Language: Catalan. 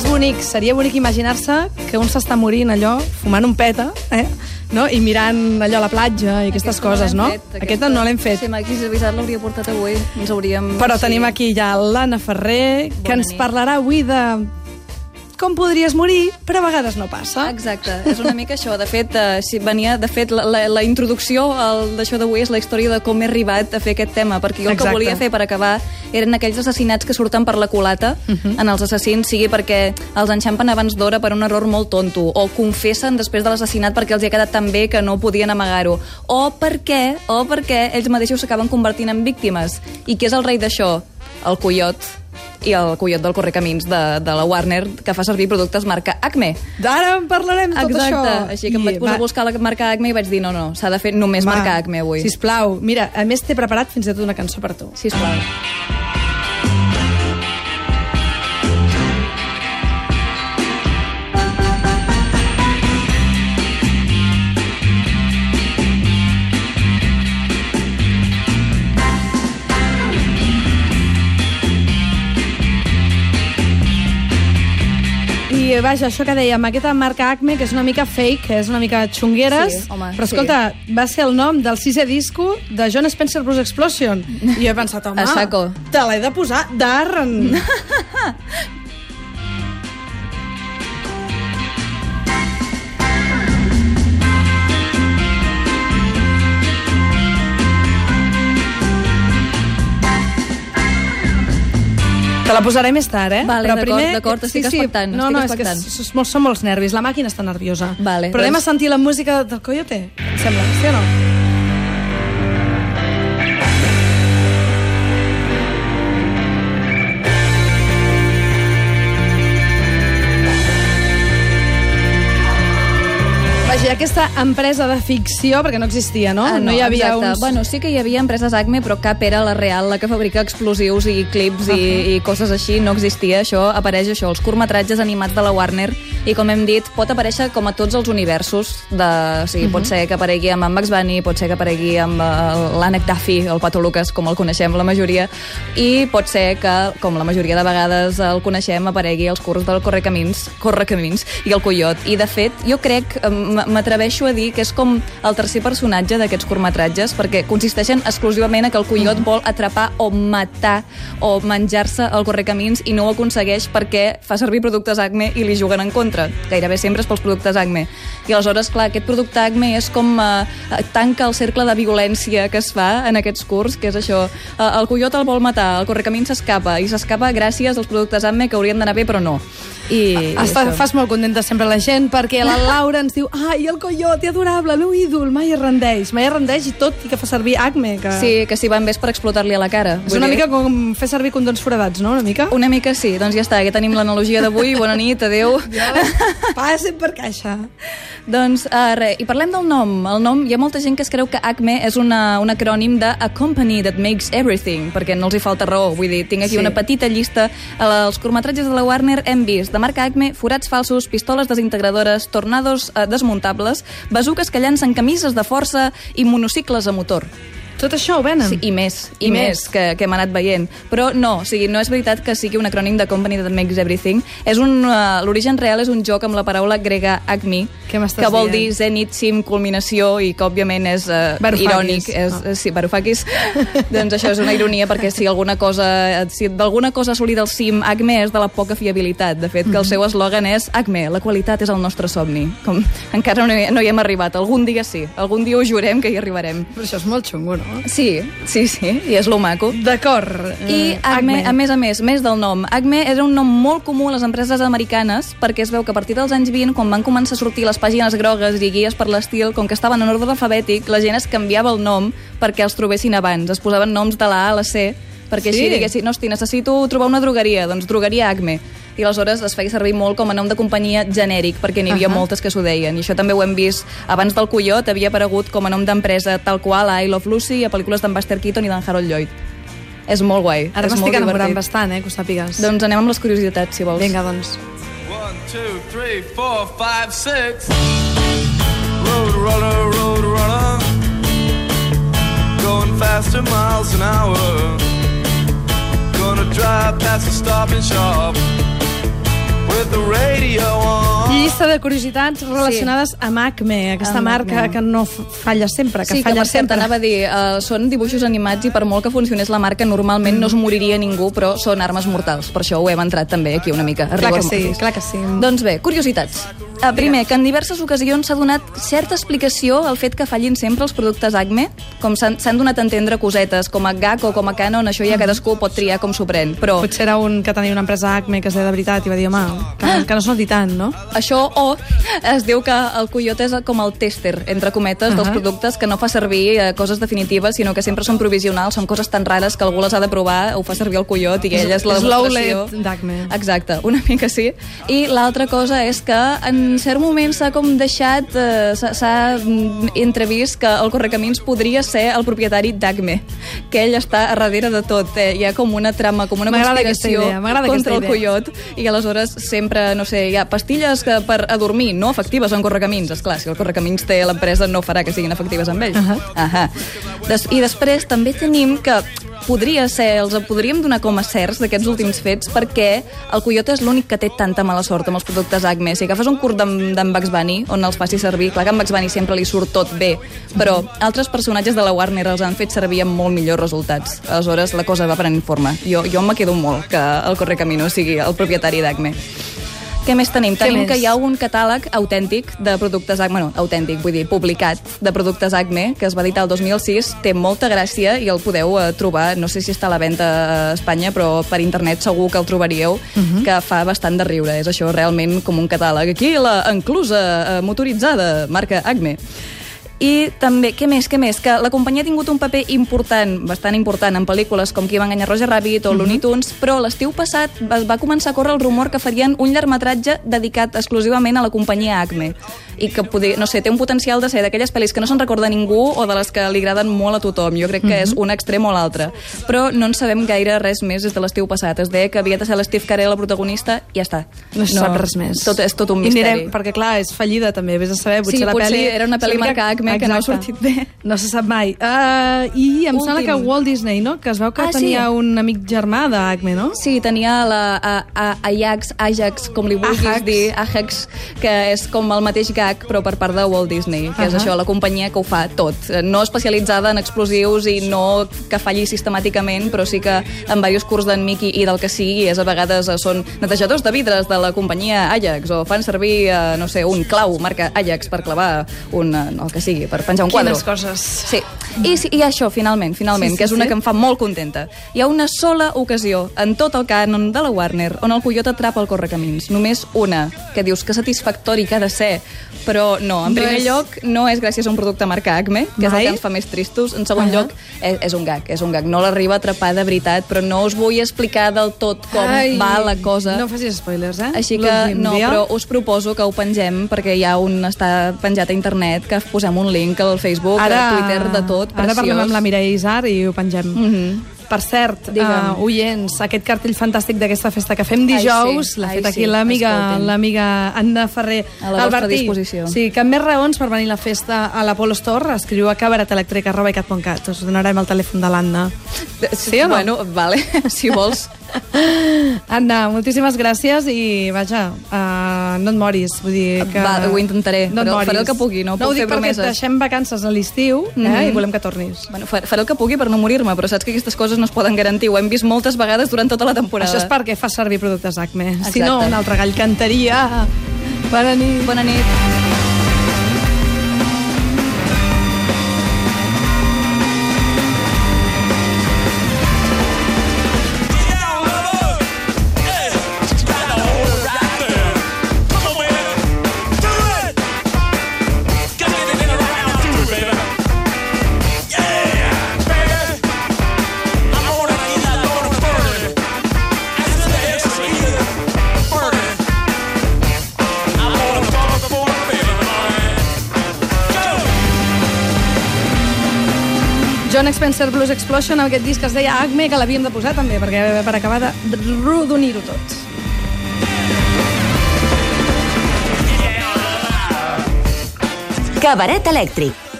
és bonic, seria bonic imaginar-se que un s'està morint allò, fumant un peta, eh? no? i mirant allò a la platja i aquestes coses, no? Fet, Aquesta no l'hem fet. Si m'hagués avisat l'hauria portat avui. Ens hauríem... Però sí. tenim aquí ja l'Anna Ferrer, que Bona ens nit. parlarà avui de com podries morir, però a vegades no passa. Exacte, és una mica això. De fet, eh, si venia, de fet la, la, la introducció d'això d'avui és la història de com he arribat a fer aquest tema, perquè jo el Exacte. que volia fer per acabar eren aquells assassinats que surten per la culata Mhm. en els assassins, sigui perquè els enxampen abans d'hora per un error molt tonto, o confessen després de l'assassinat perquè els hi ha quedat tan bé que no podien amagar-ho, o perquè, o perquè ells mateixos s'acaben convertint en víctimes. I qui és el rei d'això? El Coyot i el Coyot del Correcamins de, de la Warner, que fa servir productes marca Acme. D'ara en parlarem de tot Exacte, això. així que em I vaig posar va- a buscar la marca Acme i vaig dir no, no, s'ha de fer només va, marca Acme avui. Sisplau, mira, a més t'he preparat fins i tot una cançó per tu. Sisplau. I vaja, això que dèiem, aquesta marca Acme, que és una mica fake, que és una mica xungueres, Sí, home, però sí. escolta, va ser el nom del sisè disco de John Spencer Blues Explosion. I jo he pensat, home, te l'he de posar d'Arren. Te la posaré més tard, eh? Vale, Però d'acord, primer... d'acord, estic expectant, No, estic no, expectant. és que s- s- són molts nervis, la màquina està nerviosa. Vale, Però anem doncs- a sentir la música del Coyote, em sembla, sí o no? I aquesta empresa de ficció, perquè no existia, no? Ah, no hi havia exacte. uns... Bueno, sí que hi havia empreses Acme, però cap era la real, la que fabrica explosius i clips uh -huh. i, i coses així. No existia. Això apareix això, els curtmetratges animats de la Warner, i com hem dit, pot aparèixer com a tots els universos. De, o sigui, uh -huh. Pot ser que aparegui amb en Max Bunny, pot ser que aparegui amb eh, l'Ànec Duffy, el Pato Lucas, com el coneixem la majoria, i pot ser que, com la majoria de vegades el coneixem, aparegui als curts del Correcamins, Correcamins i el Coyot. I, de fet, jo crec, m- m'atreveixo a dir que és com el tercer personatge d'aquests curtmetratges, perquè consisteixen exclusivament a que el Coyot vol atrapar o matar o menjar-se el Correcamins i no ho aconsegueix perquè fa servir productes Acme i li juguen en contra. Gairebé sempre és pels productes Acme. I aleshores, clar, aquest producte Acme és com eh, tanca el cercle de violència que es fa en aquests curts, que és això. Eh, el Coyot el vol matar, el Correcamins s'escapa, i s'escapa gràcies als productes Acme que haurien d'anar bé, però no. I, Està, fas molt contenta sempre la gent perquè la Laura ens diu ai, el coyote adorable, el meu ídol, mai es rendeix mai es rendeix i tot i que fa servir Acme que Sí, que si van bé per explotar-li a la cara. és una dir- mica com fer servir condons foradats, no? Una mica? Una mica sí, doncs ja està, ja tenim l'analogia d'avui, bona nit, adeu. Passen per caixa. doncs uh, res, i parlem del nom. El nom, hi ha molta gent que es creu que ACME és una, un acrònim de A Company That Makes Everything, perquè no els hi falta raó. Vull dir, tinc aquí Sí. una petita llista. Els curtmetratges de la Warner hem vist de marca ACME, forats falsos, pistoles desintegradores, tornados uh, desmuntables, bazuques que llancen camises de força i monocicles a motor. Tot això ho venen? Sí, i més, i, I més, més. que, que hem anat veient. Però no, o sigui, no és veritat que sigui un acrònim de Company That Makes Everything. És un, uh, L'origen real és un joc amb la paraula grega acme, que vol dient? dir zenit, cim, culminació, i que òbviament és uh, irònic. És, ah. Sí, Varoufakis. doncs això és una ironia, perquè si alguna cosa, si d'alguna cosa assolir del cim acme és de la poca fiabilitat. De fet, que Mhm. el seu eslògan és acme, la qualitat és el nostre somni. Com encara no hi, no hi hem arribat. Algun dia sí. Algun dia ho jurem que hi arribarem. Però això és molt xungo, no? Sí, sí, sí, i és lo maco. D'acord. I Eh, Acme, a més a més, més del nom, Acme era un nom molt comú a les empreses americanes perquè es veu que a partir dels anys 20, quan van començar a sortir les pàgines grogues i guies per l'estil, com que estaven en ordre alfabètic, la gent es canviava el nom perquè els trobessin abans. Es posaven noms de la A a la C perquè Sí? així diguessin, hosti, necessito trobar una drogueria, doncs drogueria Acme. I aleshores es feia servir molt com a nom de companyia genèric, perquè n'hi havia Ahà. moltes que s'ho deien. I això també ho hem vist abans del Coyot, havia aparegut com a nom d'empresa tal qual a I Love Lucy, a pel·lícules d'en Buster Keaton i d'en Harold Lloyd. És molt guai. Ara és molt m'estic enamorant bastant, eh, que ho sàpigues. Doncs anem amb les curiositats, si vols. Vinga, doncs. One, two, three, four, five, six. Road runner, road runner. Going faster miles an hour. Past the stop and shop. with the radio on. Llista de curiositats relacionades amb Acme, aquesta Amb marca Acme. que no falla sempre, que sí, que falla per cert, sempre. anava a dir, uh, són dibuixos animats i per molt que funcionés la marca, normalment no es moriria ningú, però són armes mortals. Per això ho hem entrat també aquí una mica. Clar que sí, clar que sí. Doncs bé, curiositats. Uh, primer, que en diverses ocasions s'ha donat certa explicació al fet que fallin sempre els productes Acme, com s'han donat a entendre cosetes com a GAC o com a Canon, això ja cadascú pot triar com s'ho pren, però Potser era un que tenia una empresa Acme que es deia de veritat i va dir, home, que, que no s'ho tant, no? Això o es diu que el Coyote és com el tester, entre cometes, dels Ahà. productes que no fa servir eh, coses definitives, sinó que sempre són provisionals, són coses tan rares que algú les ha de provar, ho fa servir el Coyote i ell és la És demostració. l'outlet d'Acme. Exacte, una mica sí. I l'altra cosa és que en cert moment s'ha com deixat, eh, s'ha- mm, entrevist que el Correcamins podria ser el propietari d'Acme, que ell està a darrere de tot. Eh? Hi ha com una trama, com una conspiració idea, contra el. Coyote i aleshores sempre, no sé, hi ha pastilles que per a dormir, no efectives en correcamins. És clar, si el correcamins té l'empresa no farà que siguin efectives amb ells. Ahà. Ahà. Des, I després també tenim que podria ser, els podríem donar com a certs d'aquests últims fets perquè el Coyote és l'únic que té tanta mala sort amb els productes Acme. Si agafes un curt d'en Bugs Bunny on els faci servir, clar que en Bugs Bunny sempre li surt tot bé, però altres personatges de la Warner els han fet servir amb molt millors resultats. Aleshores la cosa va prenent forma. Jo, jo me quedo molt que el Correcamino sigui el propietari d'Acme. Què més tenim? Què tenim més? que hi ha un catàleg autèntic de productes Acme, bueno, autèntic, vull dir, publicat, de productes Acme, que es va editar el 2006, té molta gràcia i el podeu eh, trobar, no sé si està a la venda a Espanya, però per internet segur que el trobaríeu, que fa bastant de riure. És això realment com un catàleg. Aquí la enclusa eh, motoritzada, marca Acme. I també, què més, què més? Que la companyia ha tingut un paper important, bastant important, en pel·lícules com Qui va enganyar Roger Rabbit o Looney Tunes, però l'estiu passat va, va començar a córrer el rumor que farien un llargmetratge dedicat exclusivament a la companyia Acme i que, poder, no sé, té un potencial de ser d'aquelles pel·lis que no se'n recorda ningú o de les que li agraden molt a tothom. Jo crec que és un extrem o l'altre. Però no en sabem gaire res més des de l'estiu passat. Es deia que havia de ser l'Steve Carell el protagonista i ja està. No es sap res més. Tot, és tot un I misteri. anirem, perquè clar, és fallida també, vés a saber, potser Sí, la potser pel·li... era una pel·li marca Acme que no ha sortit bé. No se sap mai. Uh, I em Últim. sembla que Walt Disney, no?, que es veu que Ah, sí. tenia un amic germà d'Acme, no? Sí, tenia la a, a, Ajax, Ajax, com li vulguis Ajax. dir, Ajax, que és com el mateix gag, però per part de Walt Disney, que és Ahà. això, la companyia que ho fa tot. No especialitzada en explosius i no que falli sistemàticament, però sí que en diversos curs d'en Mickey i del que sigui, és a vegades eh, són netejadors de vidres de la companyia Ajax, o fan servir, eh, no sé, un clau, marca Ajax, per clavar un, eh, el que sigui, per penjar un quadre. Quines coses. Sí, I, sí, i això, finalment, finalment, Sí, sí, que és una sí. que em fa molt contenta. Hi ha una sola ocasió en tot el cànon de la Warner on el Coyote atrapa el correcamins. Només una, que dius que satisfactori que ha de ser. Però no, en No primer és- lloc, no és gràcies a un producte marca Acme, que és el Mai? que ens fa més tristos. En segon Ahà. lloc, és, és un gag, és un gag. No l'arriba a atrapar de veritat, però no us vull explicar del tot com Ai, va la cosa. No facis spoilers, eh? Així que no, dia. però us proposo que ho pengem perquè hi ha un està penjat a internet que posem un link al Facebook, Ara, al Twitter, de tot, Ara parlem amb la preciós. Mireia Isar i ho pengem. Mhm. Per cert, Digue'm. uh, oients, aquest cartell fantàstic d'aquesta festa que fem Ai, dijous, sí. l'ha Ai, fet aquí sí. l'amiga l'amiga Anna Ferrer. A la vostra disposició. Sí, cap més raons per venir a la festa a l'Apollo Store, escriu a cabaretelèctric.cat. Us donarem el telèfon de l'Anna. Sí o no? Bueno, vale, si vols. Anna, moltíssimes gràcies i, vaja, uh, no et moris. Vull dir que... Va, ho intentaré, no però moris. faré el que pugui, no no puc ho dic fer perquè promeses. et deixem vacances a l'estiu eh, Mhm. i volem que tornis. Bueno, fa- faré el que pugui per no morir-me, però saps que aquestes coses no es poden garantir. Ho hem vist moltes vegades durant tota la temporada. Això és perquè fa servir productes Acme. Si Exacte. no, un altre gall cantaria. Bona nit. Bona nit. John Spencer Blues Explosion, aquest disc es deia Acme, que l'havíem de posar també, perquè per acabar de rodonir-ho tot. Cabaret elèctric.